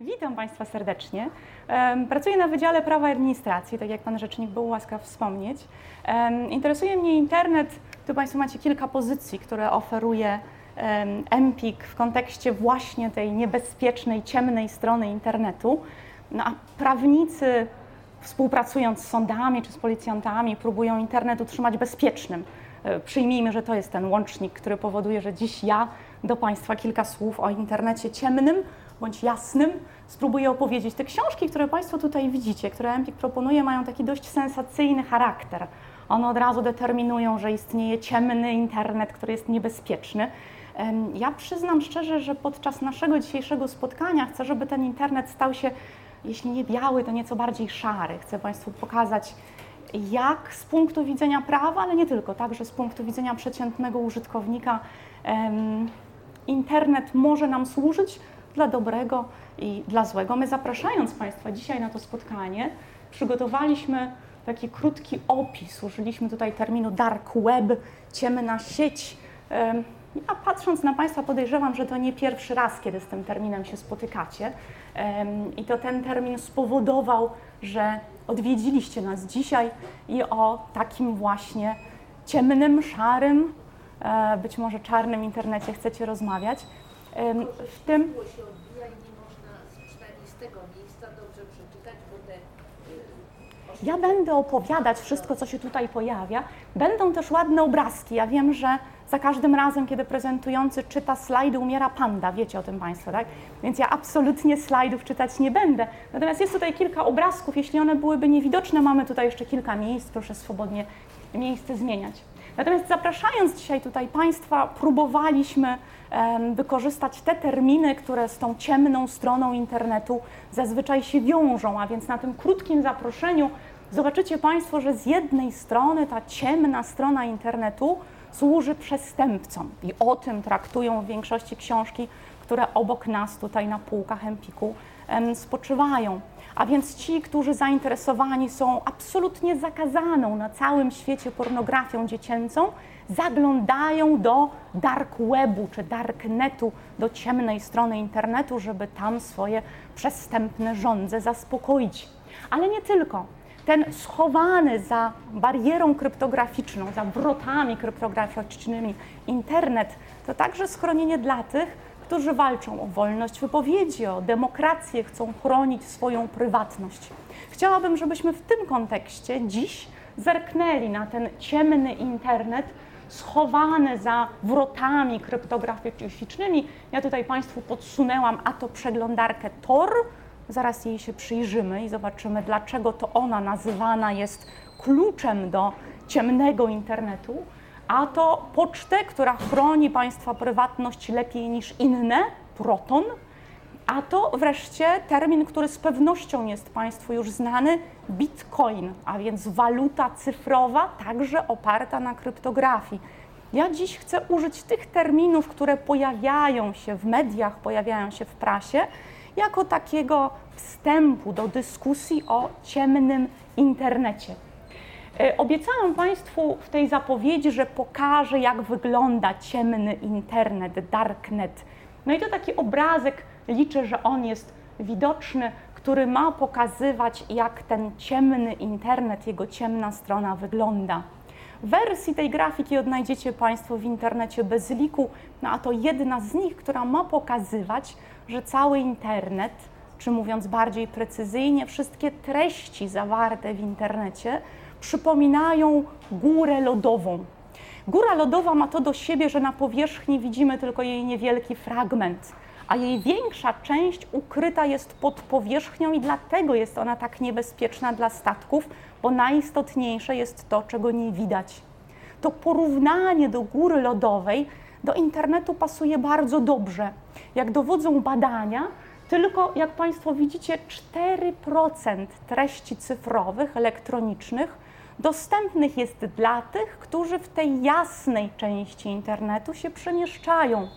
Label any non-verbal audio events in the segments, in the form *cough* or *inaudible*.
Witam Państwa serdecznie. Pracuję na Wydziale Prawa i Administracji, tak jak Pan Rzecznik był łaskaw wspomnieć. Interesuje mnie internet. Tu Państwo macie kilka pozycji, które oferuje Empik w kontekście właśnie tej niebezpiecznej, ciemnej strony internetu. No a prawnicy współpracując z sądami czy z policjantami próbują internet utrzymać bezpiecznym. E, przyjmijmy, że to jest ten łącznik, który powoduje, że dziś ja do Państwa kilka słów o internecie ciemnym bądź jasnym spróbuję opowiedzieć. Te książki, które Państwo tutaj widzicie, które Empik proponuje, mają taki dość sensacyjny charakter. One od razu determinują, że istnieje ciemny internet, który jest niebezpieczny. Ja przyznam szczerze, że podczas naszego dzisiejszego spotkania chcę, żeby ten internet stał się, jeśli nie biały, to nieco bardziej szary. Chcę Państwu pokazać, jak z punktu widzenia prawa, ale nie tylko, także z punktu widzenia przeciętnego użytkownika, internet może nam służyć dla dobrego i dla złego. My zapraszając Państwa dzisiaj na to spotkanie, przygotowaliśmy taki krótki opis. Użyliśmy tutaj terminu dark web, ciemna sieć. Ja patrząc na Państwa podejrzewam, że to nie pierwszy raz, kiedy z tym terminem się spotykacie. I to ten termin spowodował, że odwiedziliście nas dzisiaj i o takim właśnie ciemnym, szarym, e, być może czarnym internecie chcecie rozmawiać. W tym Ja będę opowiadać wszystko, co się tutaj pojawia. Będą też ładne obrazki. Ja wiem, że za każdym razem, kiedy prezentujący czyta slajdy, umiera panda. Wiecie o tym Państwo, tak? Więc ja absolutnie slajdów czytać nie będę. Natomiast jest tutaj kilka obrazków. Jeśli one byłyby niewidoczne, mamy tutaj jeszcze kilka miejsc. Proszę swobodnie miejsce zmieniać. Natomiast zapraszając dzisiaj tutaj Państwa, próbowaliśmy wykorzystać te terminy, które z tą ciemną stroną internetu zazwyczaj się wiążą, a więc na tym krótkim zaproszeniu zobaczycie Państwo, że z jednej strony ta ciemna strona internetu służy przestępcom i o tym traktują w większości książki, które obok nas tutaj na półkach Empiku spoczywają. A więc ci, którzy zainteresowani są absolutnie zakazaną na całym świecie pornografią dziecięcą, zaglądają do dark webu czy darknetu, do ciemnej strony internetu, żeby tam swoje przestępne żądze zaspokoić. Ale nie tylko. Ten schowany za barierą kryptograficzną, za wrotami kryptograficznymi internet, to także schronienie dla tych, którzy walczą o wolność wypowiedzi, o demokrację, chcą chronić swoją prywatność. Chciałabym, żebyśmy w tym kontekście dziś zerknęli na ten ciemny internet, schowany za wrotami kryptograficznymi. Ja tutaj Państwu podsunęłam, a to przeglądarkę Tor. Zaraz jej się przyjrzymy i zobaczymy, dlaczego to ona nazywana jest kluczem do ciemnego internetu a to pocztę, która chroni Państwa prywatność lepiej niż inne, proton, a to wreszcie termin, który z pewnością jest Państwu już znany, bitcoin, a więc waluta cyfrowa, także oparta na kryptografii. Ja dziś chcę użyć tych terminów, które pojawiają się w mediach, pojawiają się w prasie, jako takiego wstępu do dyskusji o ciemnym internecie. E, obiecałam Państwu w tej zapowiedzi, że pokażę, jak wygląda ciemny internet, darknet. No i to taki obrazek, liczę, że on jest widoczny, który ma pokazywać, jak ten ciemny internet, jego ciemna strona wygląda. Wersji tej grafiki odnajdziecie Państwo w internecie bez liku, no a to jedna z nich, która ma pokazywać, że cały internet, czy mówiąc bardziej precyzyjnie, wszystkie treści zawarte w internecie przypominają górę lodową. Góra lodowa ma to do siebie, że na powierzchni widzimy tylko jej niewielki fragment, a jej większa część ukryta jest pod powierzchnią i dlatego jest ona tak niebezpieczna dla statków, bo najistotniejsze jest to, czego nie widać. To porównanie do góry lodowej do internetu pasuje bardzo dobrze. Jak dowodzą badania, tylko jak Państwo widzicie, 4% treści cyfrowych, elektronicznych dostępnych jest dla tych, którzy w tej jasnej części internetu się przemieszczają.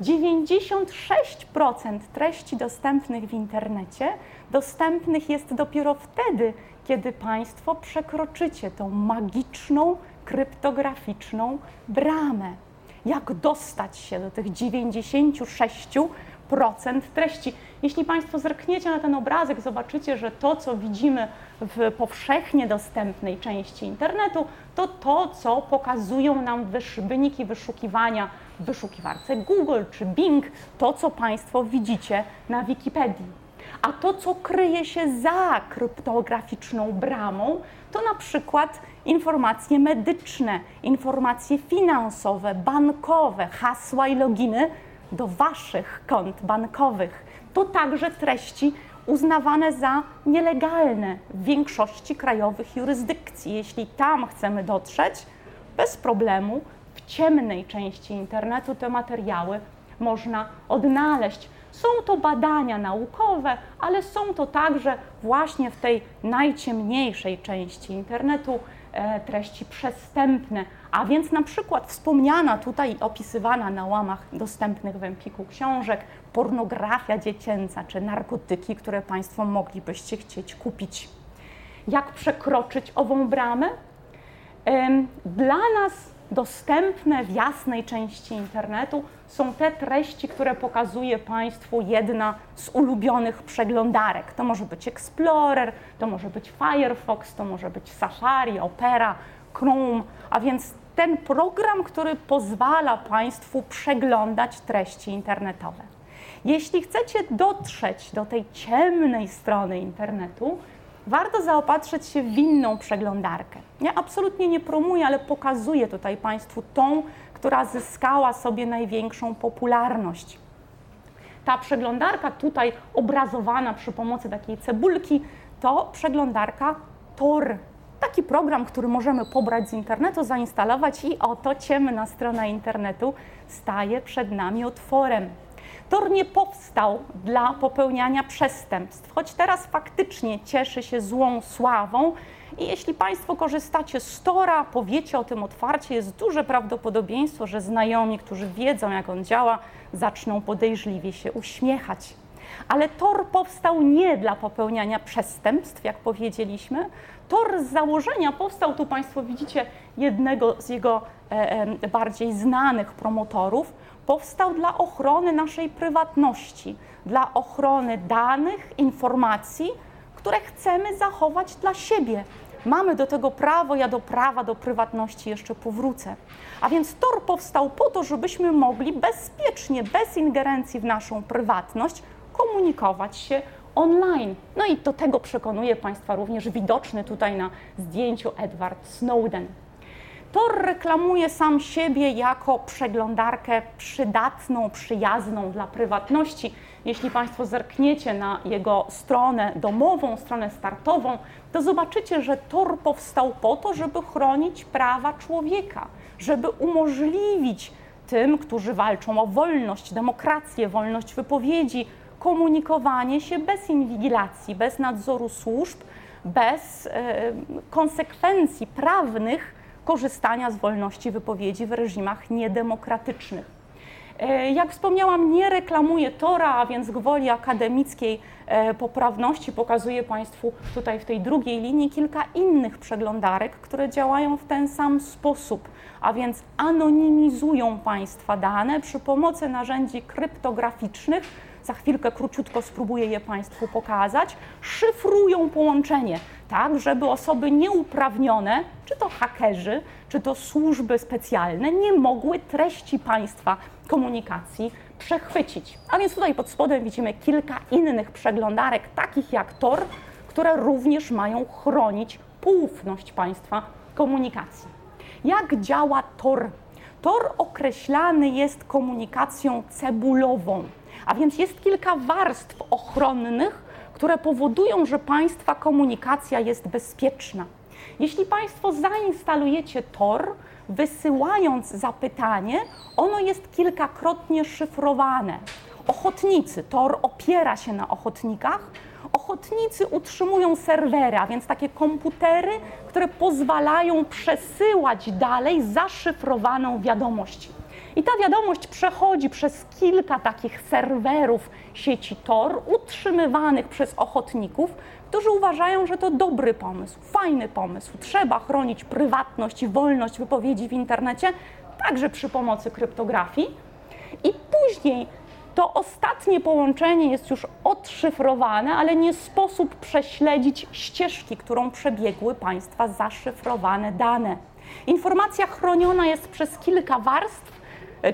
96% treści dostępnych w internecie dostępnych jest dopiero wtedy, kiedy Państwo przekroczycie tą magiczną, kryptograficzną bramę. Jak dostać się do tych 96%? Treści. Jeśli Państwo zerkniecie na ten obrazek, zobaczycie, że to, co widzimy w powszechnie dostępnej części internetu, to to, co pokazują nam wyniki wyszukiwania w wyszukiwarce Google czy Bing, to, co Państwo widzicie na Wikipedii. A to, co kryje się za kryptograficzną bramą, to na przykład informacje medyczne, informacje finansowe, bankowe, hasła i loginy do Waszych kont bankowych. To także treści uznawane za nielegalne w większości krajowych jurysdykcji. Jeśli tam chcemy dotrzeć, bez problemu w ciemnej części internetu te materiały można odnaleźć. Są to badania naukowe, ale są to także właśnie w tej najciemniejszej części internetu treści przestępne, a więc na przykład wspomniana tutaj opisywana na łamach dostępnych w Empiku książek pornografia dziecięca czy narkotyki, które Państwo moglibyście chcieć kupić. Jak przekroczyć ową bramę? Dla nas dostępne w jasnej części internetu są te treści, które pokazuje Państwu jedna z ulubionych przeglądarek. To może być Explorer, to może być Firefox, to może być Safari, Opera, Chrome, a więc ten program, który pozwala Państwu przeglądać treści internetowe. Jeśli chcecie dotrzeć do tej ciemnej strony internetu, warto zaopatrzyć się w inną przeglądarkę. Ja absolutnie nie promuję, ale pokazuję tutaj Państwu tą, która zyskała sobie największą popularność. Ta przeglądarka tutaj obrazowana przy pomocy takiej cebulki to przeglądarka Tor. Taki program, który możemy pobrać z internetu, zainstalować i oto ciemna strona internetu staje przed nami otworem. Tor nie powstał dla popełniania przestępstw, choć teraz faktycznie cieszy się złą sławą. I jeśli Państwo korzystacie z Tora, powiecie o tym otwarcie, jest duże prawdopodobieństwo, że znajomi, którzy wiedzą, jak on działa, zaczną podejrzliwie się uśmiechać. Ale Tor powstał nie dla popełniania przestępstw, jak powiedzieliśmy. Tor z założenia powstał, tu Państwo widzicie jednego z jego e, e, bardziej znanych promotorów, powstał dla ochrony naszej prywatności, dla ochrony danych, informacji, które chcemy zachować dla siebie. Mamy do tego prawo, ja do prawa do prywatności jeszcze powrócę. A więc Tor powstał po to, żebyśmy mogli bezpiecznie, bez ingerencji w naszą prywatność, komunikować się online. No i do tego przekonuje Państwa również widoczny tutaj na zdjęciu Edward Snowden. Tor reklamuje sam siebie jako przeglądarkę przydatną, przyjazną dla prywatności. Jeśli Państwo zerkniecie na jego stronę domową, stronę startową, to zobaczycie, że Tor powstał po to, żeby chronić prawa człowieka, żeby umożliwić tym, którzy walczą o wolność, demokrację, wolność wypowiedzi, komunikowanie się bez inwigilacji, bez nadzoru służb, bez e, konsekwencji prawnych korzystania z wolności wypowiedzi w reżimach niedemokratycznych. E, jak wspomniałam, nie reklamuję Tora, a więc gwoli akademickiej e, poprawności pokazuję Państwu tutaj w tej drugiej linii kilka innych przeglądarek, które działają w ten sam sposób, a więc anonimizują Państwa dane przy pomocy narzędzi kryptograficznych, za chwilkę króciutko spróbuję je Państwu pokazać, szyfrują połączenie, tak, żeby osoby nieuprawnione, czy to hakerzy, czy to służby specjalne, nie mogły treści Państwa komunikacji przechwycić. A więc tutaj pod spodem widzimy kilka innych przeglądarek, takich jak Tor, które również mają chronić poufność Państwa komunikacji. Jak działa Tor? Tor określany jest komunikacją cebulową. A więc jest kilka warstw ochronnych, które powodują, że Państwa komunikacja jest bezpieczna. Jeśli Państwo zainstalujecie Tor, wysyłając zapytanie, ono jest kilkakrotnie szyfrowane. Ochotnicy, Tor opiera się na ochotnikach. Ochotnicy utrzymują serwery, a więc takie komputery, które pozwalają przesyłać dalej zaszyfrowaną wiadomość. I ta wiadomość przechodzi przez kilka takich serwerów sieci Tor, utrzymywanych przez ochotników, którzy uważają, że to dobry pomysł, fajny pomysł. Trzeba chronić prywatność i wolność wypowiedzi w internecie, także przy pomocy kryptografii. I później To ostatnie połączenie jest już odszyfrowane, ale nie sposób prześledzić ścieżki, którą przebiegły Państwa zaszyfrowane dane. Informacja chroniona jest przez kilka warstw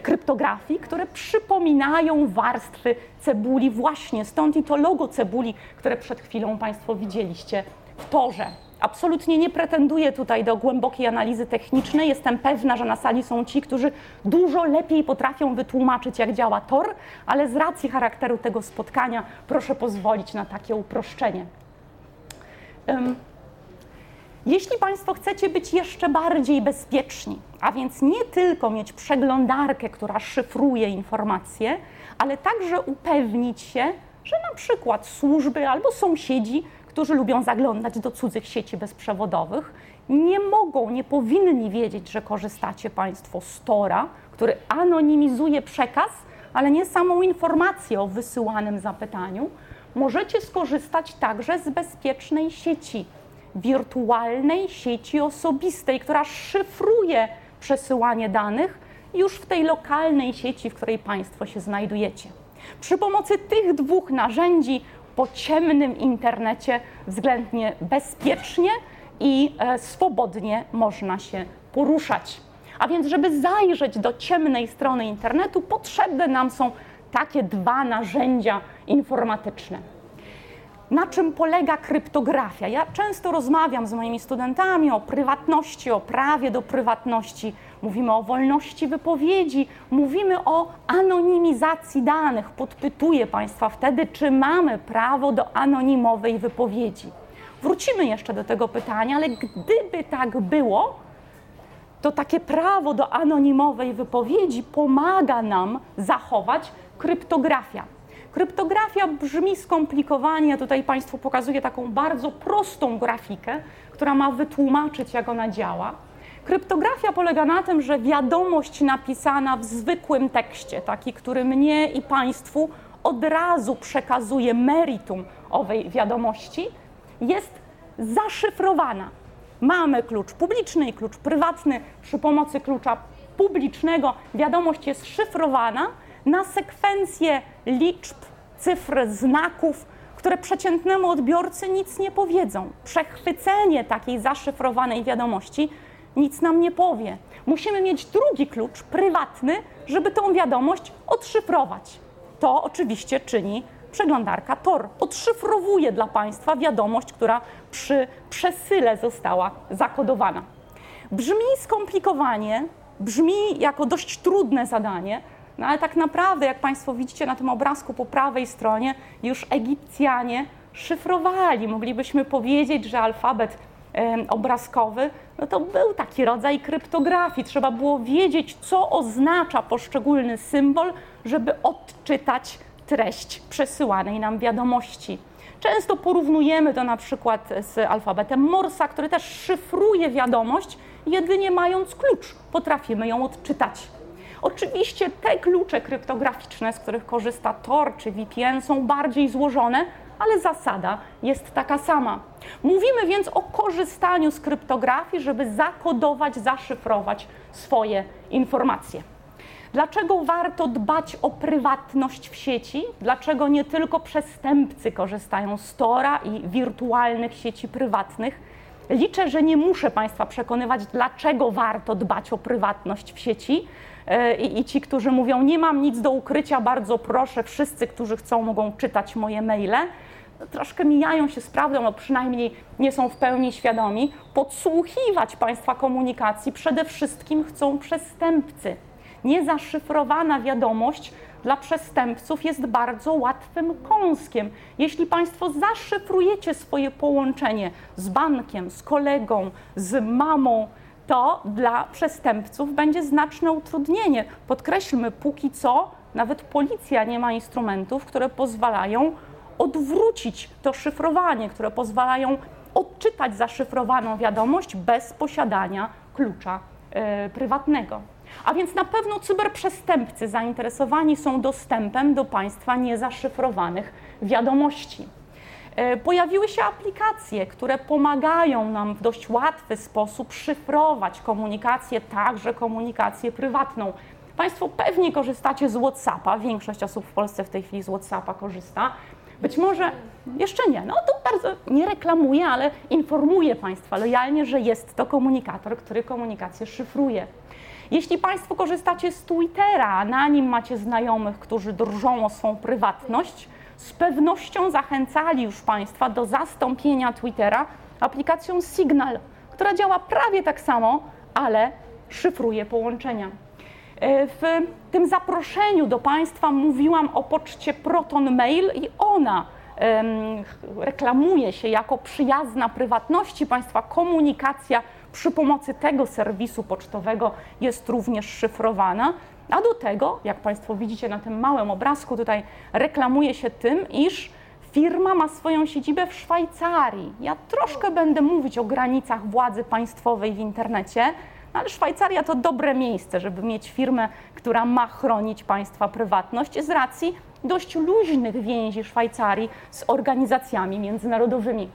kryptografii, które przypominają warstwy cebuli właśnie. Stąd i to logo cebuli, które przed chwilą Państwo widzieliście w torze. Absolutnie nie pretenduję tutaj do głębokiej analizy technicznej. Jestem pewna, że na sali są ci, którzy dużo lepiej potrafią wytłumaczyć, jak działa Tor, ale z racji charakteru tego spotkania proszę pozwolić na takie uproszczenie. Jeśli Państwo chcecie być jeszcze bardziej bezpieczni, a więc nie tylko mieć przeglądarkę, która szyfruje informacje, ale także upewnić się, że na przykład służby albo sąsiedzi którzy lubią zaglądać do cudzych sieci bezprzewodowych, nie mogą, nie powinni wiedzieć, że korzystacie Państwo z Tora, który anonimizuje przekaz, ale nie samą informację o wysyłanym zapytaniu. Możecie skorzystać także z bezpiecznej sieci, wirtualnej sieci osobistej, która szyfruje przesyłanie danych już w tej lokalnej sieci, w której Państwo się znajdujecie. Przy pomocy tych dwóch narzędzi po ciemnym internecie względnie bezpiecznie i e, swobodnie można się poruszać. A więc, żeby zajrzeć do ciemnej strony internetu, potrzebne nam są takie dwa narzędzia informatyczne. Na czym polega kryptografia? Ja często rozmawiam z moimi studentami o prywatności, o prawie do prywatności. Mówimy o wolności wypowiedzi, mówimy o anonimizacji danych. Podpytuję Państwa wtedy, czy mamy prawo do anonimowej wypowiedzi. Wrócimy jeszcze do tego pytania, ale gdyby tak było, to takie prawo do anonimowej wypowiedzi pomaga nam zachować kryptografia. Kryptografia brzmi skomplikowanie. Ja tutaj Państwu pokazuję taką bardzo prostą grafikę, która ma wytłumaczyć, jak ona działa. Kryptografia polega na tym, że wiadomość napisana w zwykłym tekście, taki, który mnie i Państwu od razu przekazuje meritum owej wiadomości, jest zaszyfrowana. Mamy klucz publiczny i klucz prywatny. Przy pomocy klucza publicznego wiadomość jest szyfrowana na sekwencję liczb, cyfr, znaków, które przeciętnemu odbiorcy nic nie powiedzą. Przechwycenie takiej zaszyfrowanej wiadomości nic nam nie powie. Musimy mieć drugi klucz, prywatny, żeby tą wiadomość odszyfrować. To oczywiście czyni przeglądarka Tor. Odszyfrowuje dla Państwa wiadomość, która przy przesyle została zakodowana. Brzmi skomplikowanie, brzmi jako dość trudne zadanie, no ale tak naprawdę, jak Państwo widzicie na tym obrazku po prawej stronie, już Egipcjanie szyfrowali. Moglibyśmy powiedzieć, że alfabet obrazkowy, no to był taki rodzaj kryptografii. Trzeba było wiedzieć, co oznacza poszczególny symbol, żeby odczytać treść przesyłanej nam wiadomości. Często porównujemy to na przykład z alfabetem Morsa, który też szyfruje wiadomość, jedynie mając klucz potrafimy ją odczytać. Oczywiście te klucze kryptograficzne, z których korzysta Tor czy VPN, są bardziej złożone, ale zasada jest taka sama. Mówimy więc o korzystaniu z kryptografii, żeby zakodować, zaszyfrować swoje informacje. Dlaczego warto dbać o prywatność w sieci? Dlaczego nie tylko przestępcy korzystają z Tora i wirtualnych sieci prywatnych? Liczę, że nie muszę Państwa przekonywać, dlaczego warto dbać o prywatność w sieci. E, I, I, ci, którzy mówią, nie mam nic do ukrycia, bardzo proszę, wszyscy, którzy chcą, mogą czytać moje maile troszkę mijają się z prawdą, no przynajmniej nie są w pełni świadomi, podsłuchiwać państwa komunikacji przede wszystkim chcą przestępcy. Niezaszyfrowana wiadomość dla przestępców jest bardzo łatwym kąskiem. Jeśli Państwo zaszyfrujecie swoje połączenie z bankiem, z kolegą, z mamą, to dla przestępców będzie znaczne utrudnienie. Podkreślmy, póki co nawet policja nie ma instrumentów, które pozwalają odwrócić to szyfrowanie, które pozwalają odczytać zaszyfrowaną wiadomość bez posiadania klucza y, prywatnego. A więc na pewno cyberprzestępcy zainteresowani są dostępem do państwa niezaszyfrowanych wiadomości. E, pojawiły się aplikacje, które pomagają nam w dość łatwy sposób szyfrować komunikację, także komunikację prywatną. Państwo pewnie korzystacie z WhatsAppa, większość osób w Polsce w tej chwili z WhatsAppa korzysta. Być może jeszcze nie, no to bardzo nie reklamuję, ale informuję Państwa lojalnie, że jest to komunikator, który komunikację szyfruje. Jeśli Państwo korzystacie z Twittera, na nim macie znajomych, którzy drżą o swą prywatność, z pewnością zachęcali już Państwa do zastąpienia Twittera aplikacją Signal, która działa prawie tak samo, ale szyfruje połączenia. E, w tym zaproszeniu do Państwa mówiłam o poczcie Proton Mail i ona reklamuje się jako przyjazna prywatności Państwa komunikacja przy pomocy tego serwisu pocztowego jest również szyfrowana. A do tego, jak Państwo widzicie na tym małym obrazku, tutaj reklamuje się tym, iż firma ma swoją siedzibę w Szwajcarii. Ja troszkę będę mówić o granicach władzy państwowej w internecie, no ale Szwajcaria to dobre miejsce, żeby mieć firmę, która ma chronić państwa prywatność z racji dość luźnych więzi Szwajcarii z organizacjami międzynarodowymi.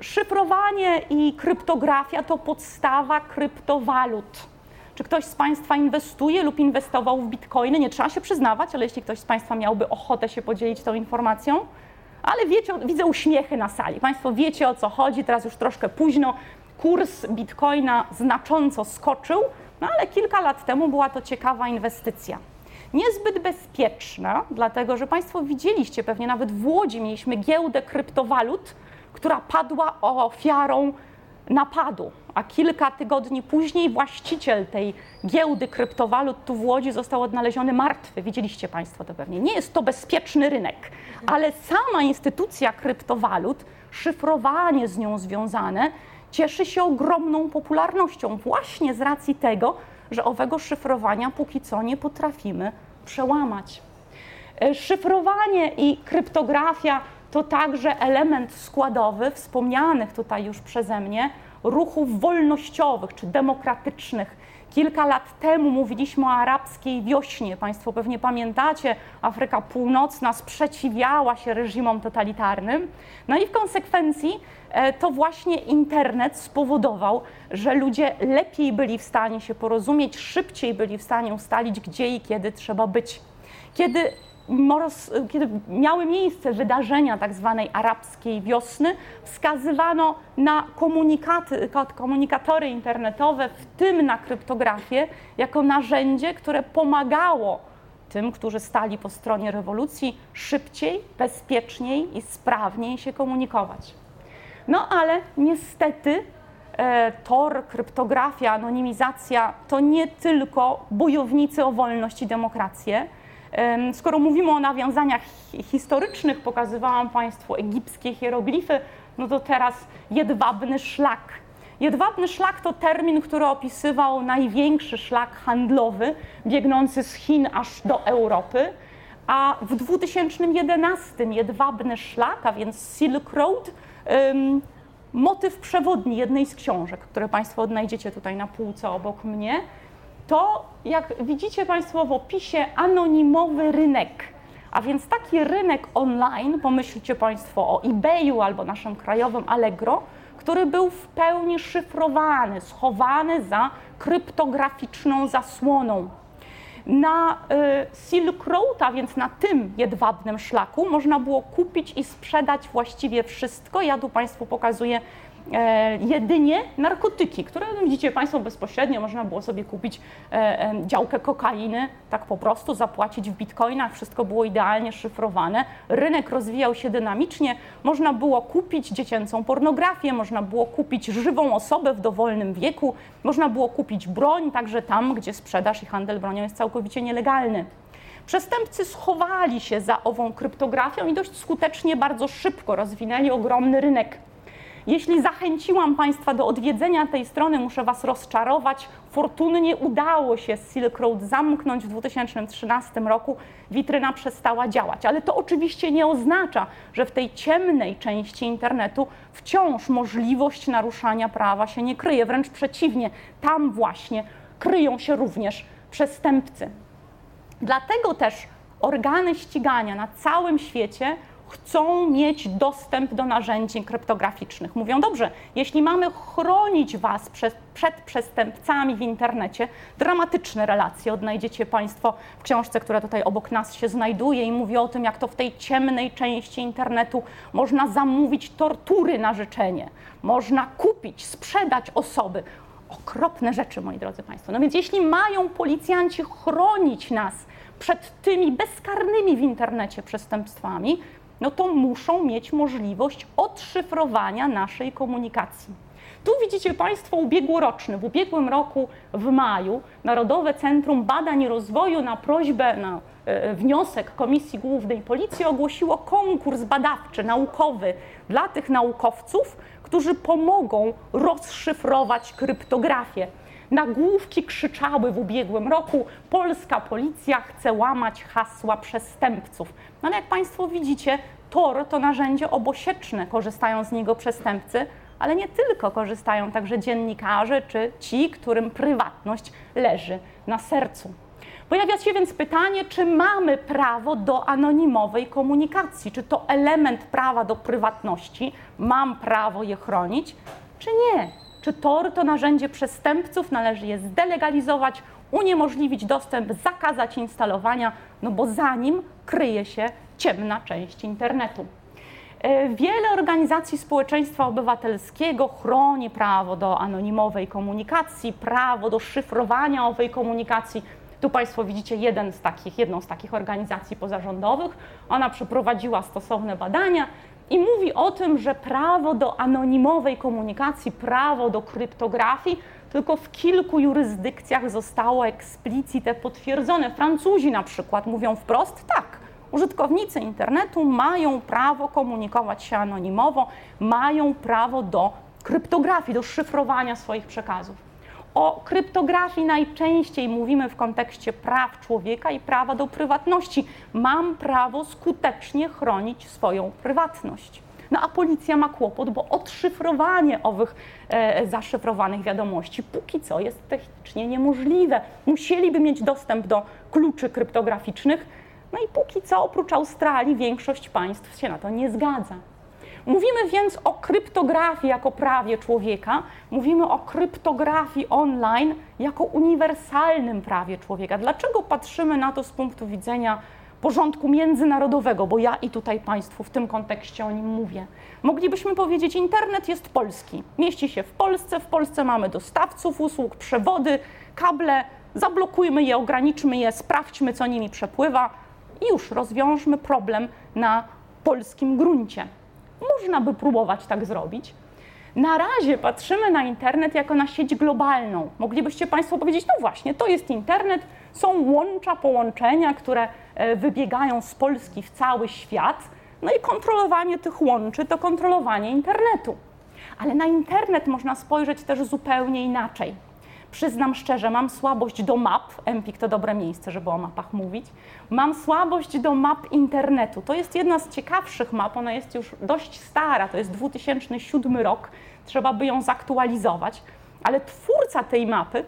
Szyfrowanie i kryptografia to podstawa kryptowalut. Czy ktoś z Państwa inwestuje lub inwestował w bitcoiny? Nie trzeba się przyznawać, ale jeśli ktoś z Państwa miałby ochotę się podzielić tą informacją, ale wiecie, widzę uśmiechy na sali. Państwo wiecie o co chodzi, teraz już troszkę późno. Kurs bitcoina znacząco skoczył, no ale kilka lat temu była to ciekawa inwestycja. Niezbyt bezpieczna, dlatego że Państwo widzieliście pewnie nawet w Łodzi mieliśmy giełdę kryptowalut, która padła ofiarą napadu, a kilka tygodni później właściciel tej giełdy kryptowalut tu w Łodzi został odnaleziony martwy. Widzieliście Państwo to pewnie. Nie jest to bezpieczny rynek, ale sama instytucja kryptowalut, szyfrowanie z nią związane, cieszy się ogromną popularnością właśnie z racji tego, że owego szyfrowania póki co nie potrafimy przełamać. E, szyfrowanie i kryptografia to także element składowy wspomnianych tutaj już przeze mnie ruchów wolnościowych czy demokratycznych. Kilka lat temu mówiliśmy o arabskiej wiośnie. Państwo pewnie pamiętacie, Afryka Północna sprzeciwiała się reżimom totalitarnym. No i w konsekwencji e, to właśnie internet spowodował, że ludzie lepiej byli w stanie się porozumieć, szybciej byli w stanie ustalić, gdzie i kiedy trzeba być. Kiedy kiedy miały miejsce wydarzenia tak zwanej arabskiej wiosny, wskazywano na komunikaty, komunikatory internetowe, w tym na kryptografię, jako narzędzie, które pomagało tym, którzy stali po stronie rewolucji, szybciej, bezpieczniej i sprawniej się komunikować. No ale niestety e, Tor, kryptografia, anonimizacja to nie tylko bojownicy o wolność i demokrację, Skoro mówimy o nawiązaniach historycznych, pokazywałam Państwu egipskie hieroglify, no to teraz jedwabny szlak. Jedwabny szlak to termin, który opisywał największy szlak handlowy biegnący z Chin aż do Europy. A w 2011 jedwabny szlak, a więc Silk Road, motyw przewodni jednej z książek, które Państwo odnajdziecie tutaj na półce obok mnie, to, jak widzicie Państwo w opisie, anonimowy rynek. A więc taki rynek online, pomyślcie Państwo o eBayu albo naszym krajowym Allegro, który był w pełni szyfrowany, schowany za kryptograficzną zasłoną. Na y, Silk Road, a więc na tym jedwabnym szlaku, można było kupić i sprzedać właściwie wszystko. Ja tu Państwu pokazuję jedynie narkotyki, które widzicie Państwo bezpośrednio, można było sobie kupić e, e, działkę kokainy, tak po prostu zapłacić w bitcoinach, wszystko było idealnie szyfrowane. Rynek rozwijał się dynamicznie, można było kupić dziecięcą pornografię, można było kupić żywą osobę w dowolnym wieku, można było kupić broń, także tam, gdzie sprzedaż i handel bronią jest całkowicie nielegalny. Przestępcy schowali się za ową kryptografią i dość skutecznie, bardzo szybko rozwinęli ogromny rynek jeśli zachęciłam Państwa do odwiedzenia tej strony, muszę Was rozczarować. Fortunnie udało się Silk Road zamknąć w 2013 roku. Witryna przestała działać, ale to oczywiście nie oznacza, że w tej ciemnej części internetu wciąż możliwość naruszania prawa się nie kryje. Wręcz przeciwnie, tam właśnie kryją się również przestępcy. Dlatego też organy ścigania na całym świecie chcą mieć dostęp do narzędzi kryptograficznych. Mówią, dobrze, jeśli mamy chronić Was przed, przed przestępcami w internecie, dramatyczne relacje odnajdziecie Państwo w książce, która tutaj obok nas się znajduje i mówi o tym, jak to w tej ciemnej części internetu można zamówić tortury na życzenie, można kupić, sprzedać osoby. Okropne rzeczy, moi drodzy Państwo. No więc jeśli mają policjanci chronić nas przed tymi bezkarnymi w internecie przestępstwami, no to muszą mieć możliwość odszyfrowania naszej komunikacji. Tu widzicie Państwo ubiegłoroczny. W ubiegłym roku w maju Narodowe Centrum Badań i Rozwoju na prośbę, na e, wniosek Komisji Głównej Policji ogłosiło konkurs badawczy, naukowy dla tych naukowców, którzy pomogą rozszyfrować kryptografię. Nagłówki krzyczały w ubiegłym roku: Polska policja chce łamać hasła przestępców. No ale jak Państwo widzicie, Tor to narzędzie obosieczne, korzystają z niego przestępcy, ale nie tylko korzystają także dziennikarze czy ci, którym prywatność leży na sercu. Pojawia się więc pytanie, czy mamy prawo do anonimowej komunikacji? Czy to element prawa do prywatności? Mam prawo je chronić, czy nie? Czy Tor to narzędzie przestępców? Należy je zdelegalizować, uniemożliwić dostęp, zakazać instalowania, no bo za nim kryje się ciemna część internetu. E, wiele organizacji społeczeństwa obywatelskiego chroni prawo do anonimowej komunikacji, prawo do szyfrowania owej komunikacji. Tu Państwo widzicie jeden z takich, jedną z takich organizacji pozarządowych. Ona przeprowadziła stosowne badania i mówi o tym, że prawo do anonimowej komunikacji, prawo do kryptografii tylko w kilku jurysdykcjach zostało eksplicite potwierdzone. Francuzi na przykład mówią wprost tak Użytkownicy internetu mają prawo komunikować się anonimowo, mają prawo do kryptografii, do szyfrowania swoich przekazów. O kryptografii najczęściej mówimy w kontekście praw człowieka i prawa do prywatności. Mam prawo skutecznie chronić swoją prywatność. No a policja ma kłopot, bo odszyfrowanie owych e, zaszyfrowanych wiadomości póki co jest technicznie niemożliwe. Musieliby mieć dostęp do kluczy kryptograficznych, no i póki co, oprócz Australii, większość państw się na to nie zgadza. Mówimy więc o kryptografii jako prawie człowieka, mówimy o kryptografii online jako uniwersalnym prawie człowieka. Dlaczego patrzymy na to z punktu widzenia porządku międzynarodowego, bo ja i tutaj Państwu w tym kontekście o nim mówię. Moglibyśmy powiedzieć, internet jest polski, mieści się w Polsce, w Polsce mamy dostawców usług, przewody, kable, zablokujmy je, ograniczmy je, sprawdźmy, co nimi przepływa, i już rozwiążmy problem na polskim gruncie. Można by próbować tak zrobić. Na razie patrzymy na internet jako na sieć globalną. Moglibyście Państwo powiedzieć, no właśnie, to jest internet, są łącza, połączenia, które e, wybiegają z Polski w cały świat. No i kontrolowanie tych łączy to kontrolowanie internetu. Ale na internet można spojrzeć też zupełnie inaczej. Przyznam szczerze, mam słabość do map. Empik to dobre miejsce, żeby o mapach mówić. Mam słabość do map internetu. To jest jedna z ciekawszych map, ona jest już dość stara, to jest 2007 rok, trzeba by ją zaktualizować. Ale twórca tej mapy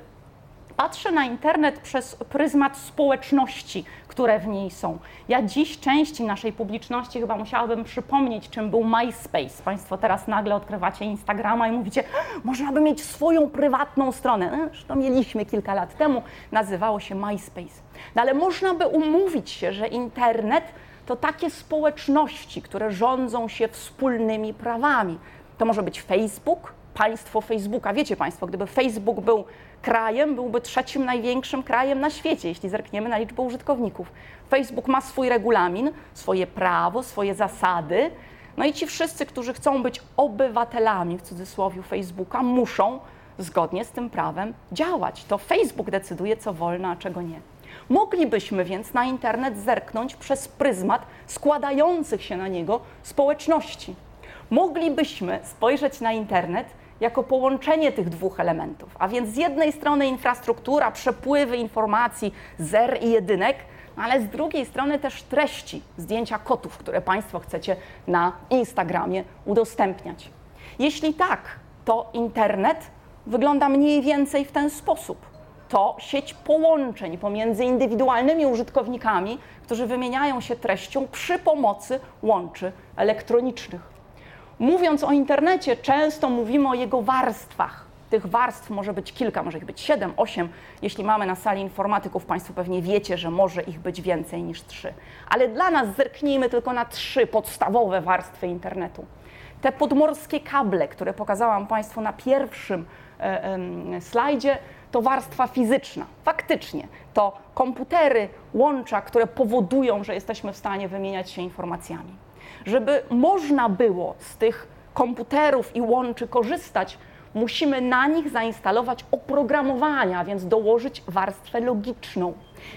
patrzę na internet przez pryzmat społeczności, które w niej są. Ja dziś części naszej publiczności chyba musiałabym przypomnieć, czym był MySpace. Państwo teraz nagle odkrywacie Instagrama i mówicie, można by mieć swoją prywatną stronę. No, to mieliśmy kilka lat temu, nazywało się MySpace. No ale można by umówić się, że internet to takie społeczności, które rządzą się wspólnymi prawami. To może być Facebook, państwo Facebooka. Wiecie Państwo, gdyby Facebook był krajem, byłby trzecim największym krajem na świecie, jeśli zerkniemy na liczbę użytkowników. Facebook ma swój regulamin, swoje prawo, swoje zasady. No i ci wszyscy, którzy chcą być obywatelami w cudzysłowie Facebooka, muszą zgodnie z tym prawem działać. To Facebook decyduje, co wolno, a czego nie. Moglibyśmy więc na internet zerknąć przez pryzmat składających się na niego społeczności. Moglibyśmy spojrzeć na internet jako połączenie tych dwóch elementów. A więc z jednej strony infrastruktura, przepływy informacji, zer i jedynek, ale z drugiej strony też treści, zdjęcia kotów, które Państwo chcecie na Instagramie udostępniać. Jeśli tak, to internet wygląda mniej więcej w ten sposób. to sieć połączeń pomiędzy indywidualnymi użytkownikami, którzy wymieniają się treścią przy pomocy łączy elektronicznych. Mówiąc o internecie, często mówimy o jego warstwach. Tych warstw może być kilka, może ich być siedem, osiem. Jeśli mamy na sali informatyków, Państwo pewnie wiecie, że może ich być więcej niż trzy. Ale dla nas zerknijmy tylko na trzy podstawowe warstwy internetu. Te podmorskie kable, które pokazałam Państwu na pierwszym e, slajdzie, to warstwa fizyczna. Faktycznie to komputery, łącza, które powodują, że jesteśmy w stanie wymieniać się informacjami. Żeby można było z tych komputerów i łączy korzystać, musimy na nich zainstalować oprogramowania, więc dołożyć warstwę logiczną.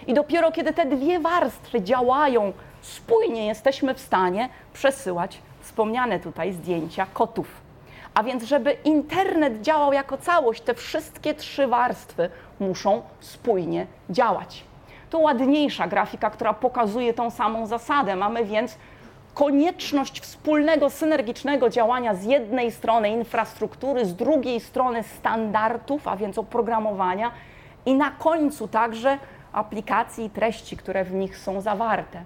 I dopiero kiedy te dwie warstwy działają spójnie, jesteśmy w stanie przesyłać wspomniane tutaj zdjęcia kotów. A więc, żeby internet działał jako całość, te wszystkie trzy warstwy muszą spójnie działać. Tu ładniejsza grafika, która pokazuje tą samą zasadę. Mamy więc konieczność wspólnego, synergicznego działania z jednej strony infrastruktury, z drugiej strony standardów, a więc oprogramowania i na końcu także aplikacji i treści, które w nich są zawarte.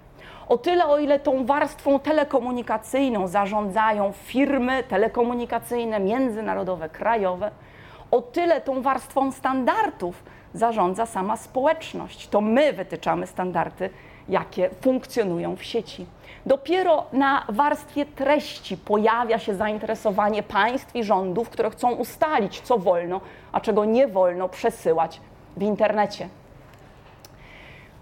O tyle, o ile tą warstwą telekomunikacyjną zarządzają firmy telekomunikacyjne, międzynarodowe, krajowe, o tyle tą warstwą standardów zarządza sama społeczność. To my wytyczamy standardy, jakie funkcjonują w sieci. Dopiero na warstwie treści pojawia się zainteresowanie państw i rządów, które chcą ustalić, co wolno, a czego nie wolno przesyłać w internecie.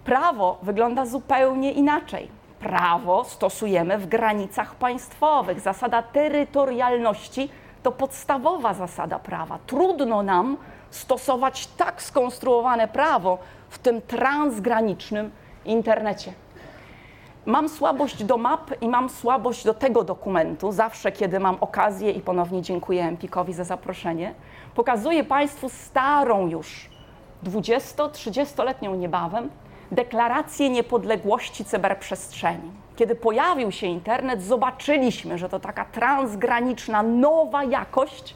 Prawo wygląda zupełnie inaczej. Prawo stosujemy w granicach państwowych. Zasada terytorialności to podstawowa zasada prawa. Trudno nam stosować tak skonstruowane prawo w tym transgranicznym internecie. Mam słabość do map i mam słabość do tego dokumentu. Zawsze, kiedy mam okazję, i ponownie dziękuję Empikowi za zaproszenie, pokazuję Państwu starą już, 20-30-letnią niebawem, deklarację niepodległości cyberprzestrzeni. Kiedy pojawił się internet, zobaczyliśmy, że to taka transgraniczna, nowa jakość.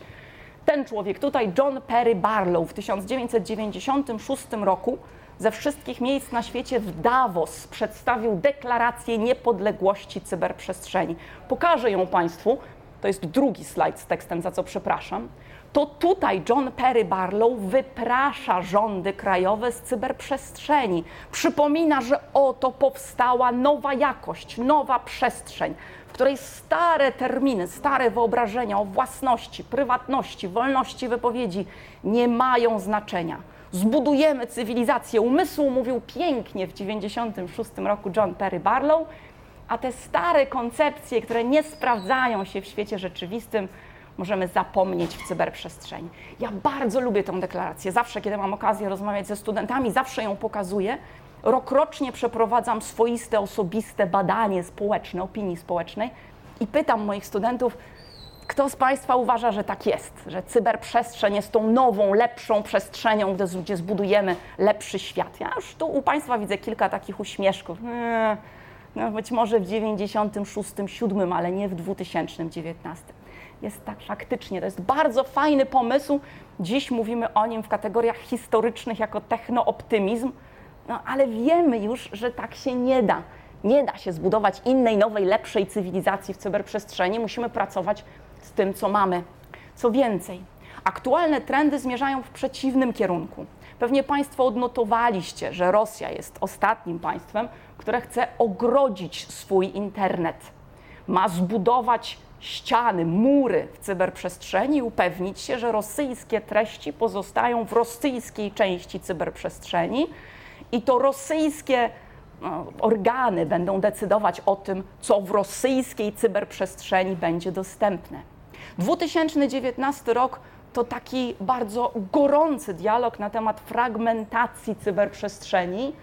Ten człowiek tutaj, John Perry Barlow, w 1996 roku ze wszystkich miejsc na świecie w Davos przedstawił deklarację niepodległości cyberprzestrzeni. Pokażę ją Państwu. To jest drugi slajd z tekstem, za co przepraszam to tutaj John Perry Barlow wyprasza rządy krajowe z cyberprzestrzeni. Przypomina, że oto powstała nowa jakość, nowa przestrzeń, w której stare terminy, stare wyobrażenia o własności, prywatności, wolności wypowiedzi nie mają znaczenia. Zbudujemy cywilizację umysłu, mówił pięknie w 1996 roku John Perry Barlow, a te stare koncepcje, które nie sprawdzają się w świecie rzeczywistym, możemy zapomnieć w cyberprzestrzeni. Ja bardzo lubię tę deklarację. Zawsze, kiedy mam okazję rozmawiać ze studentami, zawsze ją pokazuję. Rokrocznie przeprowadzam swoiste, osobiste badanie społeczne, opinii społecznej i pytam moich studentów, kto z Państwa uważa, że tak jest, że cyberprzestrzeń jest tą nową, lepszą przestrzenią, gdzie zbudujemy lepszy świat? Ja już tu u Państwa widzę kilka takich uśmieszków. Eee, no być może w 96, 7, ale nie w 2019 jest tak faktycznie. To jest bardzo fajny pomysł. Dziś mówimy o nim w kategoriach historycznych jako technooptymizm, no ale wiemy już, że tak się nie da. Nie da się zbudować innej, nowej, lepszej cywilizacji w cyberprzestrzeni. Musimy pracować z tym, co mamy. Co więcej, aktualne trendy zmierzają w przeciwnym kierunku. Pewnie Państwo odnotowaliście, że Rosja jest ostatnim państwem, które chce ogrodzić swój internet. Ma zbudować ściany, mury w cyberprzestrzeni i upewnić się, że rosyjskie treści pozostają w rosyjskiej części cyberprzestrzeni i to rosyjskie organy będą decydować o tym, co w rosyjskiej cyberprzestrzeni będzie dostępne. 2019 rok to taki bardzo gorący dialog na temat fragmentacji cyberprzestrzeni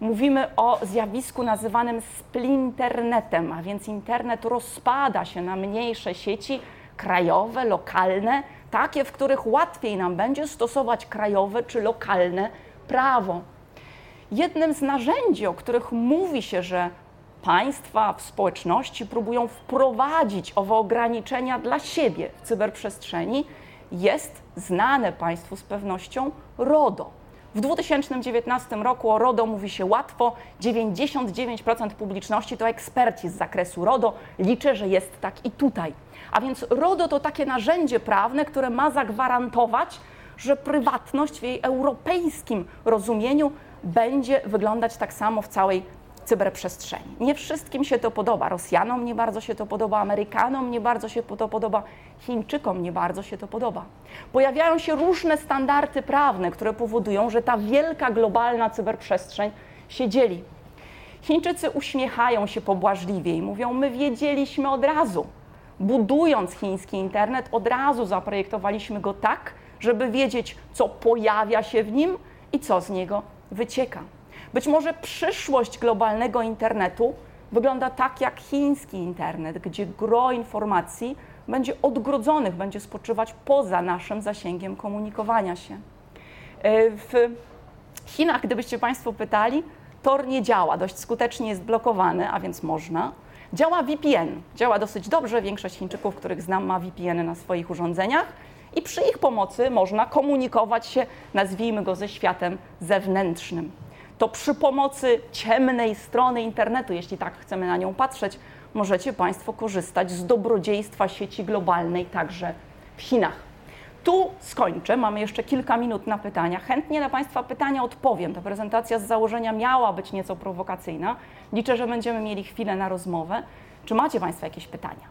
mówimy o zjawisku nazywanym splinternetem, a więc internet rozpada się na mniejsze sieci krajowe, lokalne, takie, w których łatwiej nam będzie stosować krajowe czy lokalne prawo. Jednym z narzędzi, o których mówi się, że państwa w społeczności próbują wprowadzić owe ograniczenia dla siebie w cyberprzestrzeni, jest znane Państwu z pewnością RODO W 2019 roku o RODO mówi się łatwo. 99% publiczności to eksperci z zakresu RODO. Liczę, że jest tak i tutaj. A więc RODO to takie narzędzie prawne, które ma zagwarantować, że prywatność w jej europejskim rozumieniu będzie wyglądać tak samo w całej cyberprzestrzeni. Nie wszystkim się to podoba. Rosjanom nie bardzo się to podoba, Amerykanom nie bardzo się to podoba, Chińczykom nie bardzo się to podoba. Pojawiają się różne standardy prawne, które powodują, że ta wielka globalna cyberprzestrzeń się dzieli. Chińczycy uśmiechają się pobłażliwie i mówią: My wiedzieliśmy od razu. Budując chiński internet, od razu zaprojektowaliśmy go tak, żeby wiedzieć, co pojawia się w nim i co z niego wycieka. Być może przyszłość globalnego internetu wygląda tak jak chiński internet, gdzie gro informacji będzie odgrodzonych, będzie spoczywać poza naszym zasięgiem komunikowania się. E, w Chinach, gdybyście Państwo pytali, Tor nie działa, dość skutecznie jest blokowany, a więc można. Działa VPN, działa dosyć dobrze. Większość Chińczyków, których znam, ma VPN na swoich urządzeniach i przy ich pomocy można komunikować się, nazwijmy go, ze światem zewnętrznym to przy pomocy ciemnej strony internetu, jeśli tak chcemy na nią patrzeć, możecie Państwo korzystać z dobrodziejstwa sieci globalnej także w Chinach. Tu skończę, mamy jeszcze kilka minut na pytania. Chętnie na Państwa pytania odpowiem. Ta prezentacja z założenia miała być nieco prowokacyjna. Liczę, że będziemy mieli chwilę na rozmowę. Czy macie Państwo jakieś pytania?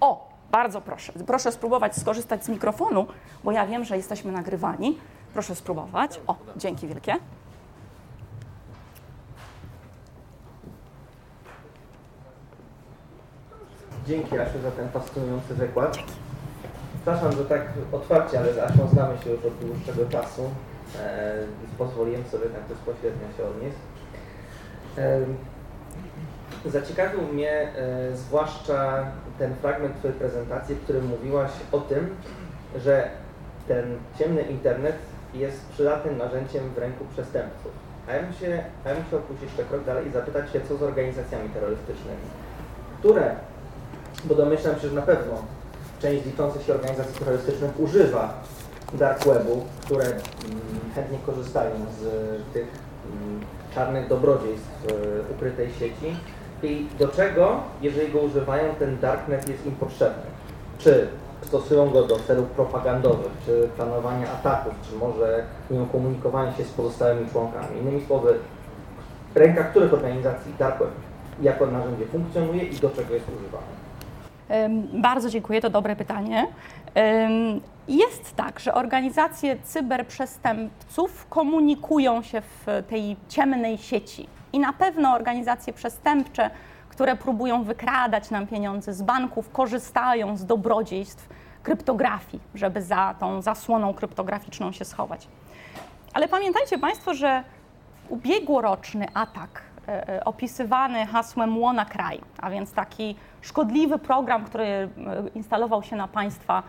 O, bardzo proszę. Proszę spróbować skorzystać z mikrofonu, bo ja wiem, że jesteśmy nagrywani. Proszę spróbować. O, dzięki wielkie. Dzięki Asiu za ten fascynujący wykład. Dzięki. Przepraszam, że tak otwarcie, ale z Asią znamy się już od dłuższego czasu. E, pozwoliłem sobie tak bezpośrednio się odnieść. E, zaciekawił mnie e, zwłaszcza ten fragment Twojej prezentacji, w którym mówiłaś o tym, że ten ciemny internet jest przydatnym narzędziem w ręku przestępców. A ja bym, się, ja bym chciał pójść jeszcze krok dalej i zapytać się, co z organizacjami terrorystycznymi, które bo domyślam się, że na pewno część liczących się organizacji terrorystycznych używa dark webu, które mm, chętnie korzystają z tych mm, czarnych dobrodziejstw e, ukrytej sieci i do czego, jeżeli go używają, ten darknet jest im potrzebny. Czy stosują go do celów propagandowych, czy planowania ataków, czy może nie komunikowania się z pozostałymi członkami. Innymi słowy, ręka których organizacji dark web jako narzędzie funkcjonuje i do czego jest używane. Bardzo dziękuję, to dobre pytanie. Jest tak, że organizacje cyberprzestępców komunikują się w tej ciemnej sieci i na pewno organizacje przestępcze, które próbują wykradać nam pieniądze z banków, korzystają z dobrodziejstw kryptografii, żeby za tą zasłoną kryptograficzną się schować. Ale pamiętajcie Państwo, że ubiegłoroczny atak opisywany hasłem WannaCry, a więc taki szkodliwy program, który e, instalował się na Państwa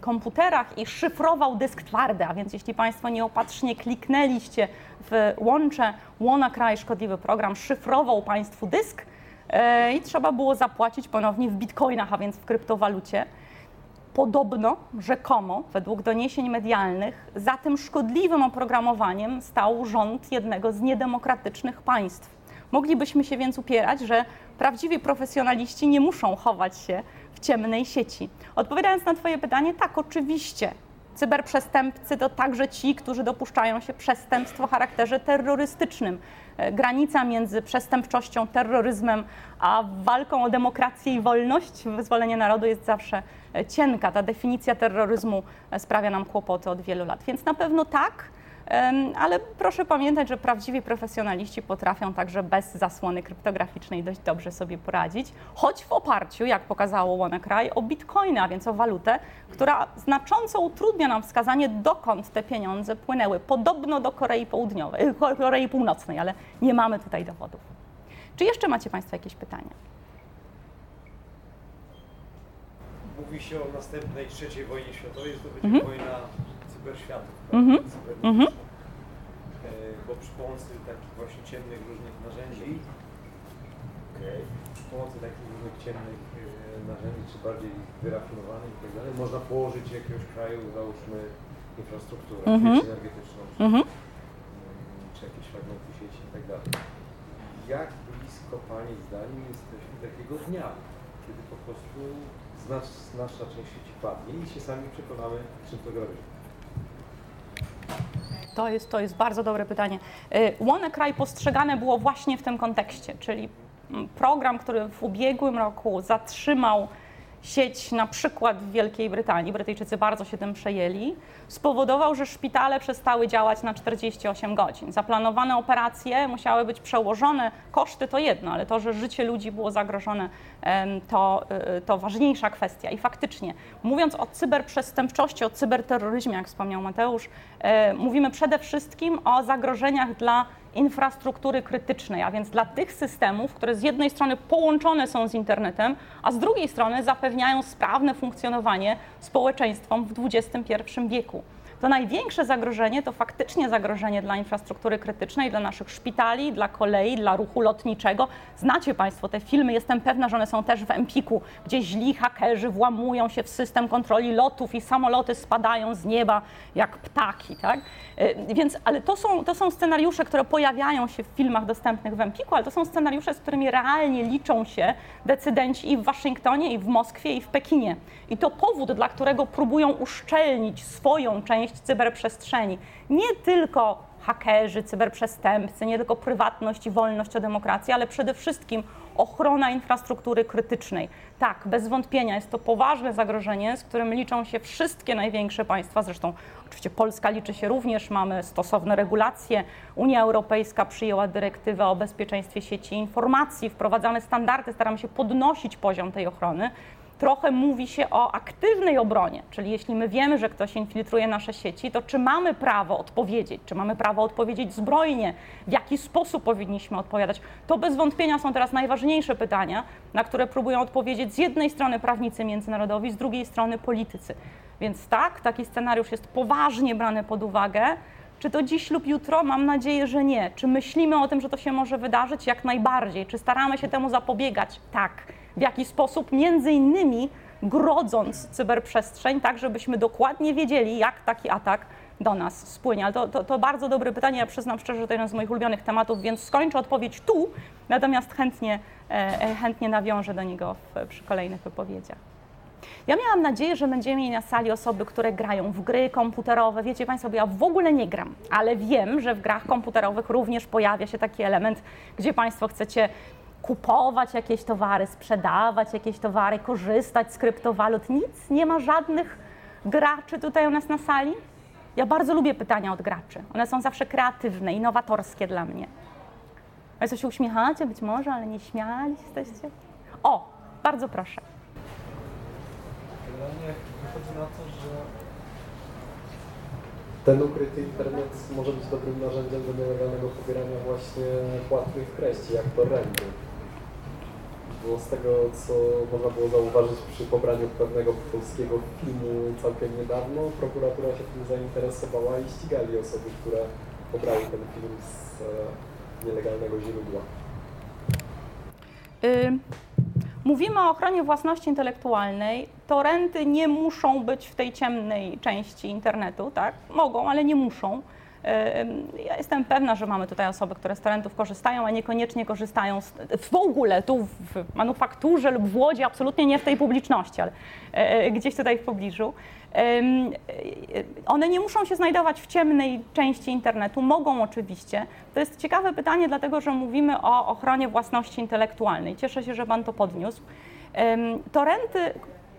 komputerach i szyfrował dysk twardy, a więc jeśli Państwo nieopatrznie kliknęliście w łącze WannaCry, szkodliwy program, szyfrował Państwu dysk i trzeba było zapłacić ponownie w bitcoinach, a więc w kryptowalucie. Podobno, rzekomo, według doniesień medialnych, za tym szkodliwym oprogramowaniem stał rząd jednego z niedemokratycznych państw. Moglibyśmy się więc upierać, że prawdziwi profesjonaliści nie muszą chować się w ciemnej sieci. Odpowiadając na Twoje pytanie, tak, oczywiście. Cyberprzestępcy to także ci, którzy dopuszczają się przestępstw o charakterze terrorystycznym. E, granica między przestępczością, terroryzmem, a walką o demokrację i wolność, wyzwolenie narodu jest zawsze e, cienka. Ta definicja terroryzmu e, sprawia nam kłopoty od wielu lat. Więc na pewno tak, ale proszę pamiętać, że prawdziwi profesjonaliści potrafią także bez zasłony kryptograficznej dość dobrze sobie poradzić, choć w oparciu, jak pokazało WannaCry, o bitcoiny, a więc o walutę, która znacząco utrudnia nam wskazanie, dokąd te pieniądze płynęły. Podobno do Korei Południowej, *laughs* Korei Północnej, ale nie mamy tutaj dowodów. Czy jeszcze macie Państwo jakieś pytania? Mówi się o następnej trzeciej wojnie światowej, że to będzie mm -hmm. wojna cyberświatów, mm -hmm. mm -hmm. bo przy pomocy takich właśnie ciemnych różnych narzędzi, okay. przy pomocy takich różnych ciemnych e, narzędzi, czy bardziej wyrafinowanych i tak dalej, można położyć jakiegoś kraju, załóżmy infrastrukturę, Mhm. sieć energetyczną, czy, Mhm. mm, czy jakieś fragmenty sieci i tak dalej. Jak blisko Pani zdaniem jesteśmy takiego dnia, kiedy po prostu znacz, znaczna część sieci padnie i się sami przekonamy, czym to grozi? To jest, to jest bardzo dobre pytanie. Y, WannaCry postrzegane było właśnie w tym kontekście, czyli mm, program, który w ubiegłym roku zatrzymał sieć na przykład w Wielkiej Brytanii, Brytyjczycy bardzo się tym przejęli, spowodował, że szpitale przestały działać na 48 godzin. Zaplanowane operacje musiały być przełożone, koszty to jedno, ale to, że życie ludzi było zagrożone, to, y, to ważniejsza kwestia. I faktycznie, mówiąc o cyberprzestępczości, o cyberterroryzmie, jak wspomniał Mateusz, mówimy przede wszystkim o zagrożeniach dla infrastruktury krytycznej, a więc dla tych systemów, które z jednej strony połączone są z internetem, a z drugiej strony zapewniają sprawne funkcjonowanie społeczeństwom w XXI wieku. To największe zagrożenie to faktycznie zagrożenie dla infrastruktury krytycznej, dla naszych szpitali, dla kolei, dla ruchu lotniczego. Znacie Państwo te filmy, jestem pewna, że one są też w Empiku, gdzie źli hakerzy włamują się w system kontroli lotów i samoloty spadają z nieba jak ptaki, tak? Y, Więc, ale to są, to są scenariusze, które pojawiają się w filmach dostępnych w Empiku, ale to są scenariusze, z którymi realnie liczą się decydenci i w Waszyngtonie, i w Moskwie, i w Pekinie. I to powód, dla którego próbują uszczelnić swoją część cyberprzestrzeni. Nie tylko hakerzy, cyberprzestępcy, nie tylko prywatność i wolność o demokrację, ale przede wszystkim ochrona infrastruktury krytycznej. Tak, bez wątpienia jest to poważne zagrożenie, z którym liczą się wszystkie największe państwa, zresztą oczywiście Polska liczy się również, mamy stosowne regulacje, Unia Europejska przyjęła dyrektywę o bezpieczeństwie sieci informacji, wprowadzamy standardy, staramy się podnosić poziom tej ochrony trochę mówi się o aktywnej obronie, czyli jeśli my wiemy, że ktoś infiltruje nasze sieci, to czy mamy prawo odpowiedzieć, czy mamy prawo odpowiedzieć zbrojnie, w jaki sposób powinniśmy odpowiadać. To bez wątpienia są teraz najważniejsze pytania, na które próbują odpowiedzieć z jednej strony prawnicy międzynarodowi, z drugiej strony politycy. Więc tak, taki scenariusz jest poważnie brany pod uwagę. Czy to dziś lub jutro? Mam nadzieję, że nie. Czy myślimy o tym, że to się może wydarzyć? Jak najbardziej. Czy staramy się temu zapobiegać? Tak. W jaki sposób? Między innymi grodząc cyberprzestrzeń, tak żebyśmy dokładnie wiedzieli, jak taki atak do nas spłynie. Ale to, to, to bardzo dobre pytanie. Ja przyznam szczerze, że to jeden z moich ulubionych tematów, więc skończę odpowiedź tu, natomiast chętnie, e, e, chętnie nawiążę do niego w, przy kolejnych wypowiedziach. Ja miałam nadzieję, że będziemy mieli na sali osoby, które grają w gry komputerowe. Wiecie Państwo, bo ja w ogóle nie gram, ale wiem, że w grach komputerowych również pojawia się taki element, gdzie Państwo chcecie kupować jakieś towary, sprzedawać jakieś towary, korzystać z kryptowalut. Nic, nie ma żadnych graczy tutaj u nas na sali. Ja bardzo lubię pytania od graczy. One są zawsze kreatywne, innowatorskie dla mnie. Państwo się uśmiechacie być może, ale nie śmiali jesteście? O, bardzo proszę. Generalnie wychodzi na to, że ten ukryty internet może być dobrym narzędziem do nielegalnego pobierania właśnie płatnych treści, jak torrenty. Bo z tego, co można było zauważyć przy pobraniu pewnego polskiego filmu całkiem niedawno, prokuratura się tym zainteresowała i ścigali osoby, które pobrały ten film z e, nielegalnego źródła. Y, Mówimy o ochronie własności intelektualnej. Torenty nie muszą być w tej ciemnej części internetu, tak? Mogą, ale nie muszą. Ja jestem pewna, że mamy tutaj osoby, które z torrentów korzystają, a niekoniecznie korzystają z, w ogóle tu w manufakturze lub w Łodzi, absolutnie nie w tej publiczności, ale e, gdzieś tutaj w pobliżu. Y, One nie muszą się znajdować w ciemnej części internetu, mogą oczywiście. To jest ciekawe pytanie, dlatego że mówimy o ochronie własności intelektualnej. Cieszę się, że Pan to podniósł. Torenty,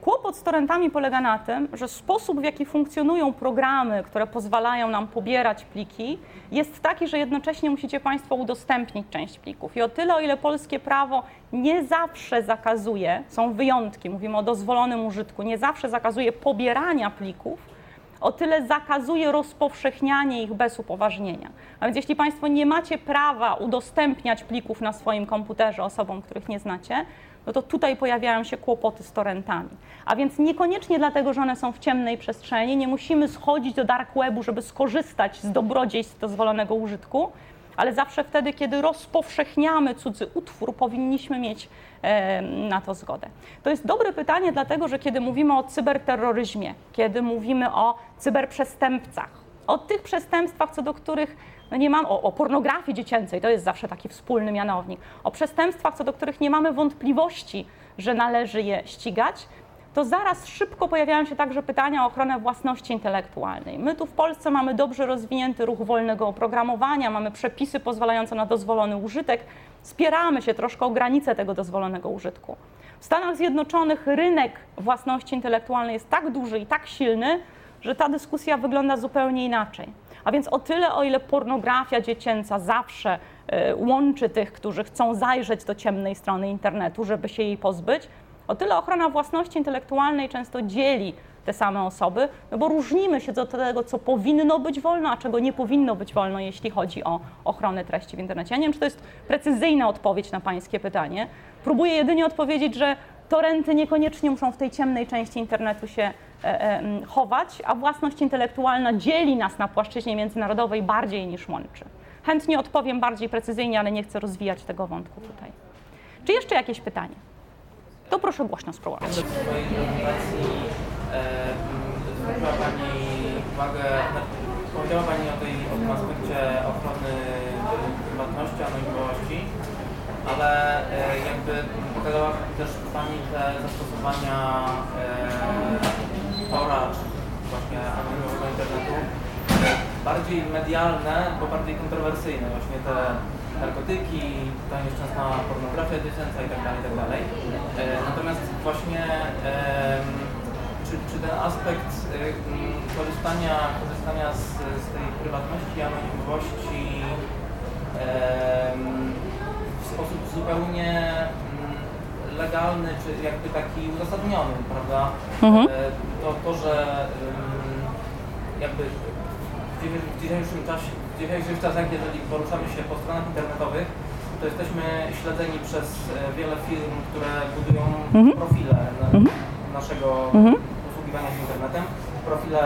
kłopot z torrentami polega na tym, że sposób, w jaki funkcjonują programy, które pozwalają nam pobierać pliki, jest taki, że jednocześnie musicie Państwo udostępnić część plików. I o tyle, o ile polskie prawo nie zawsze zakazuje, są wyjątki, mówimy o dozwolonym użytku, nie zawsze zakazuje pobierania plików, o tyle zakazuje rozpowszechnianie ich bez upoważnienia. A więc jeśli Państwo nie macie prawa udostępniać plików na swoim komputerze osobom, których nie znacie, no to tutaj pojawiają się kłopoty z torrentami. A więc niekoniecznie dlatego, że one są w ciemnej przestrzeni, nie musimy schodzić do dark webu, żeby skorzystać z dobrodziejstw dozwolonego użytku, ale zawsze wtedy, kiedy rozpowszechniamy cudzy utwór, powinniśmy mieć e, na to zgodę. To jest dobre pytanie, dlatego że kiedy mówimy o cyberterroryzmie, kiedy mówimy o cyberprzestępcach, o tych przestępstwach, co do których no nie mam, o, o pornografii dziecięcej, to jest zawsze taki wspólny mianownik, o przestępstwach, co do których nie mamy wątpliwości, że należy je ścigać, to zaraz szybko pojawiają się także pytania o ochronę własności intelektualnej. My tu w Polsce mamy dobrze rozwinięty ruch wolnego oprogramowania, mamy przepisy pozwalające na dozwolony użytek, spieramy się troszkę o granice tego dozwolonego użytku. W Stanach Zjednoczonych rynek własności intelektualnej jest tak duży i tak silny, że ta dyskusja wygląda zupełnie inaczej. A więc o tyle, o ile pornografia dziecięca zawsze y, łączy tych, którzy chcą zajrzeć do ciemnej strony internetu, żeby się jej pozbyć, o tyle ochrona własności intelektualnej często dzieli te same osoby, no bo różnimy się do tego, co powinno być wolno, a czego nie powinno być wolno, jeśli chodzi o ochronę treści w internecie. Ja nie wiem, czy to jest precyzyjna odpowiedź na Pańskie pytanie. Próbuję jedynie odpowiedzieć, że torenty niekoniecznie muszą w tej ciemnej części internetu się e, e, chować, a własność intelektualna dzieli nas na płaszczyźnie międzynarodowej bardziej niż łączy. Chętnie odpowiem bardziej precyzyjnie, ale nie chcę rozwijać tego wątku tutaj. Czy jeszcze jakieś pytanie? To proszę głośno spróbować. W swojej prezentacji e, zwróciła Pani uwagę, na, powiedziała Pani o, tej, aspekcie ochrony prywatności, anonimowości, ale e, jakby pokazała też Pani te zastosowania e, Tora, czy właśnie anonimowego internetu, bardziej medialne, bo bardziej kontrowersyjne, właśnie te narkotyki, ta nieszczęsna pornografia dziecięca i tak dalej, tak dalej. E, Natomiast właśnie czy, czy ten aspekt korzystania, korzystania z, z tej prywatności, anonimowości w sposób zupełnie legalny, czy jakby taki uzasadniony, prawda? Mhm. E, To, to że jakby w dzisiejszym- czasie, w dzisiejszych czasach, jeżeli poruszamy się po stronach internetowych, to jesteśmy śledzeni przez e, wiele firm, które budują Mhm. profile na, Mhm. naszego Mhm. posługiwania się internetem, profile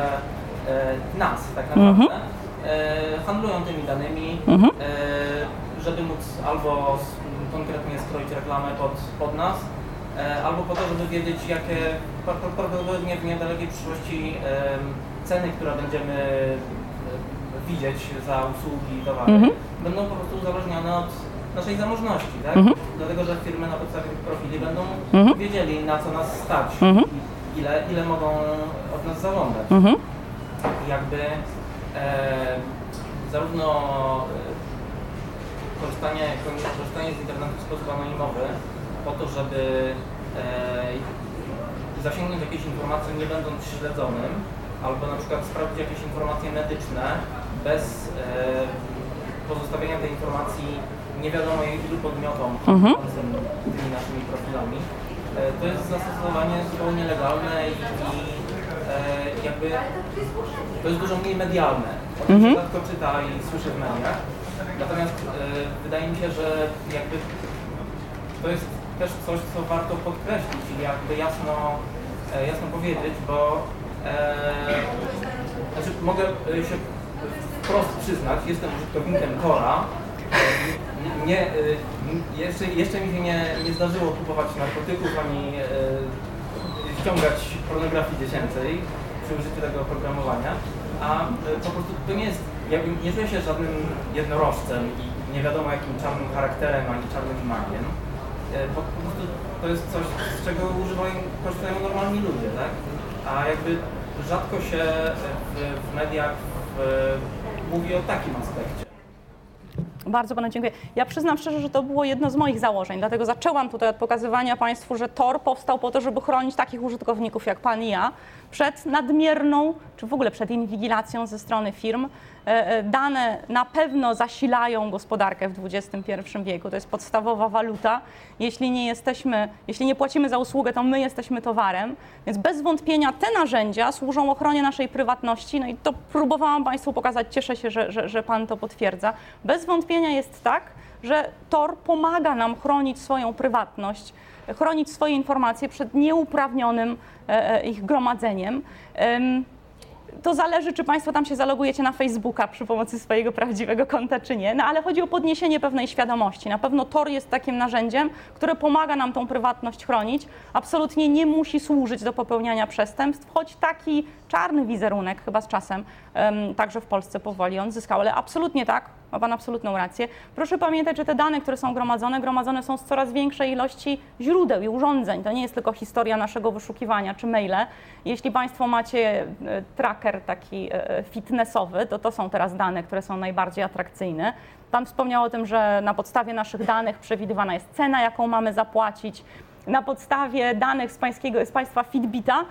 e, nas tak naprawdę. E, handlują tymi danymi, Mhm. e, żeby móc albo konkretnie skroić reklamę pod, pod nas, e, albo po to, żeby wiedzieć, jakie pra- pra- prawdopodobnie w niedalekiej przyszłości ceny, które będziemy e, widzieć za usługi i towary, Mhm. będą po prostu uzależnione od naszej zamożności, tak? Mhm. Dlatego, że firmy na podstawie tych profili będą Mhm. wiedzieli, na co nas stać, Mhm. i ile, ile mogą od nas zażądać Mhm. jakby e, zarówno e, korzystanie, korzystanie z internetu w sposób anonimowy po to, żeby e, zasięgnąć jakieś informacje nie będąc śledzonym, albo na przykład sprawdzić jakieś informacje medyczne bez e, pozostawienia tej informacji nie wiadomo ilu podmiotom Mhm. będącym tymi naszymi profilami. E, To jest zastosowanie zupełnie legalne i, i e, jakby to jest dużo mniej medialne. O tym Mhm. rzadko czyta i słyszy w mediach. Natomiast e, wydaje mi się, że jakby to jest też coś, co warto podkreślić i jakby jasno, e, jasno powiedzieć, bo e, znaczy mogę e, się wprost przyznać, jestem użytkownikiem Tora. Nie, jeszcze, jeszcze mi się nie, nie zdarzyło kupować narkotyków ani e, ściągać pornografii dziecięcej przy użyciu tego oprogramowania, a e, po prostu to nie jest, jakby nie się żadnym jednorożcem i nie wiadomo jakim czarnym charakterem ani czarnym magiem. E, po prostu to jest coś, z czego używają, korzystają normalni ludzie, tak? A jakby rzadko się w, w mediach w, mówi o takim aspekcie. Bardzo Panu dziękuję. Ja przyznam szczerze, że to było jedno z moich założeń, dlatego zaczęłam tutaj od pokazywania Państwu, że Tor powstał po to, żeby chronić takich użytkowników jak Pan i ja przed nadmierną, czy w ogóle przed inwigilacją ze strony firm. E, e, Dane na pewno zasilają gospodarkę w XXI wieku. To jest podstawowa waluta. Jeśli nie jesteśmy, jeśli nie płacimy za usługę, to my jesteśmy towarem. Więc bez wątpienia te narzędzia służą ochronie naszej prywatności. No i to próbowałam Państwu pokazać. Cieszę się, że, że, że Pan to potwierdza. Bez wątpienia jest tak, że Tor pomaga nam chronić swoją prywatność, chronić swoje informacje przed nieuprawnionym e, ich gromadzeniem. To zależy, czy Państwo tam się zalogujecie na Facebooka przy pomocy swojego prawdziwego konta, czy nie. No ale chodzi o podniesienie pewnej świadomości. Na pewno Tor jest takim narzędziem, które pomaga nam tą prywatność chronić. Absolutnie nie musi służyć do popełniania przestępstw, choć taki czarny wizerunek chyba z czasem em, także w Polsce powoli on zyskał. Ale absolutnie tak, ma Pan absolutną rację. Proszę pamiętać, że te dane, które są gromadzone, gromadzone są z coraz większej ilości źródeł i urządzeń. To nie jest tylko historia naszego wyszukiwania czy maile. Jeśli Państwo macie e, tracker taki e, fitnessowy, to to są teraz dane, które są najbardziej atrakcyjne. Pan wspomniał o tym, że na podstawie naszych danych przewidywana jest cena, jaką mamy zapłacić. Na podstawie danych z, pańskiego, z państwa Fitbita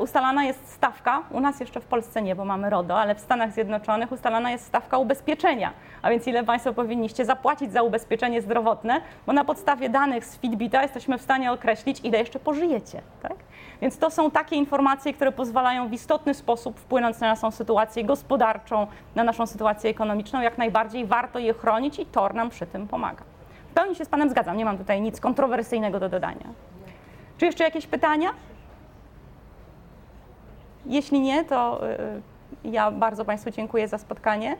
ustalana jest stawka, u nas jeszcze w Polsce nie, bo mamy RODO, ale w Stanach Zjednoczonych ustalana jest stawka ubezpieczenia. A więc ile Państwo powinniście zapłacić za ubezpieczenie zdrowotne, bo na podstawie danych z Fitbita jesteśmy w stanie określić, ile jeszcze pożyjecie. Tak? Więc to są takie informacje, które pozwalają w istotny sposób wpłynąć na naszą sytuację gospodarczą, na naszą sytuację ekonomiczną. Jak najbardziej warto je chronić i TOR nam przy tym pomaga. W pełni się z Panem zgadzam, nie mam tutaj nic kontrowersyjnego do dodania. Czy jeszcze jakieś pytania? Jeśli nie, to y, ja bardzo Państwu dziękuję za spotkanie.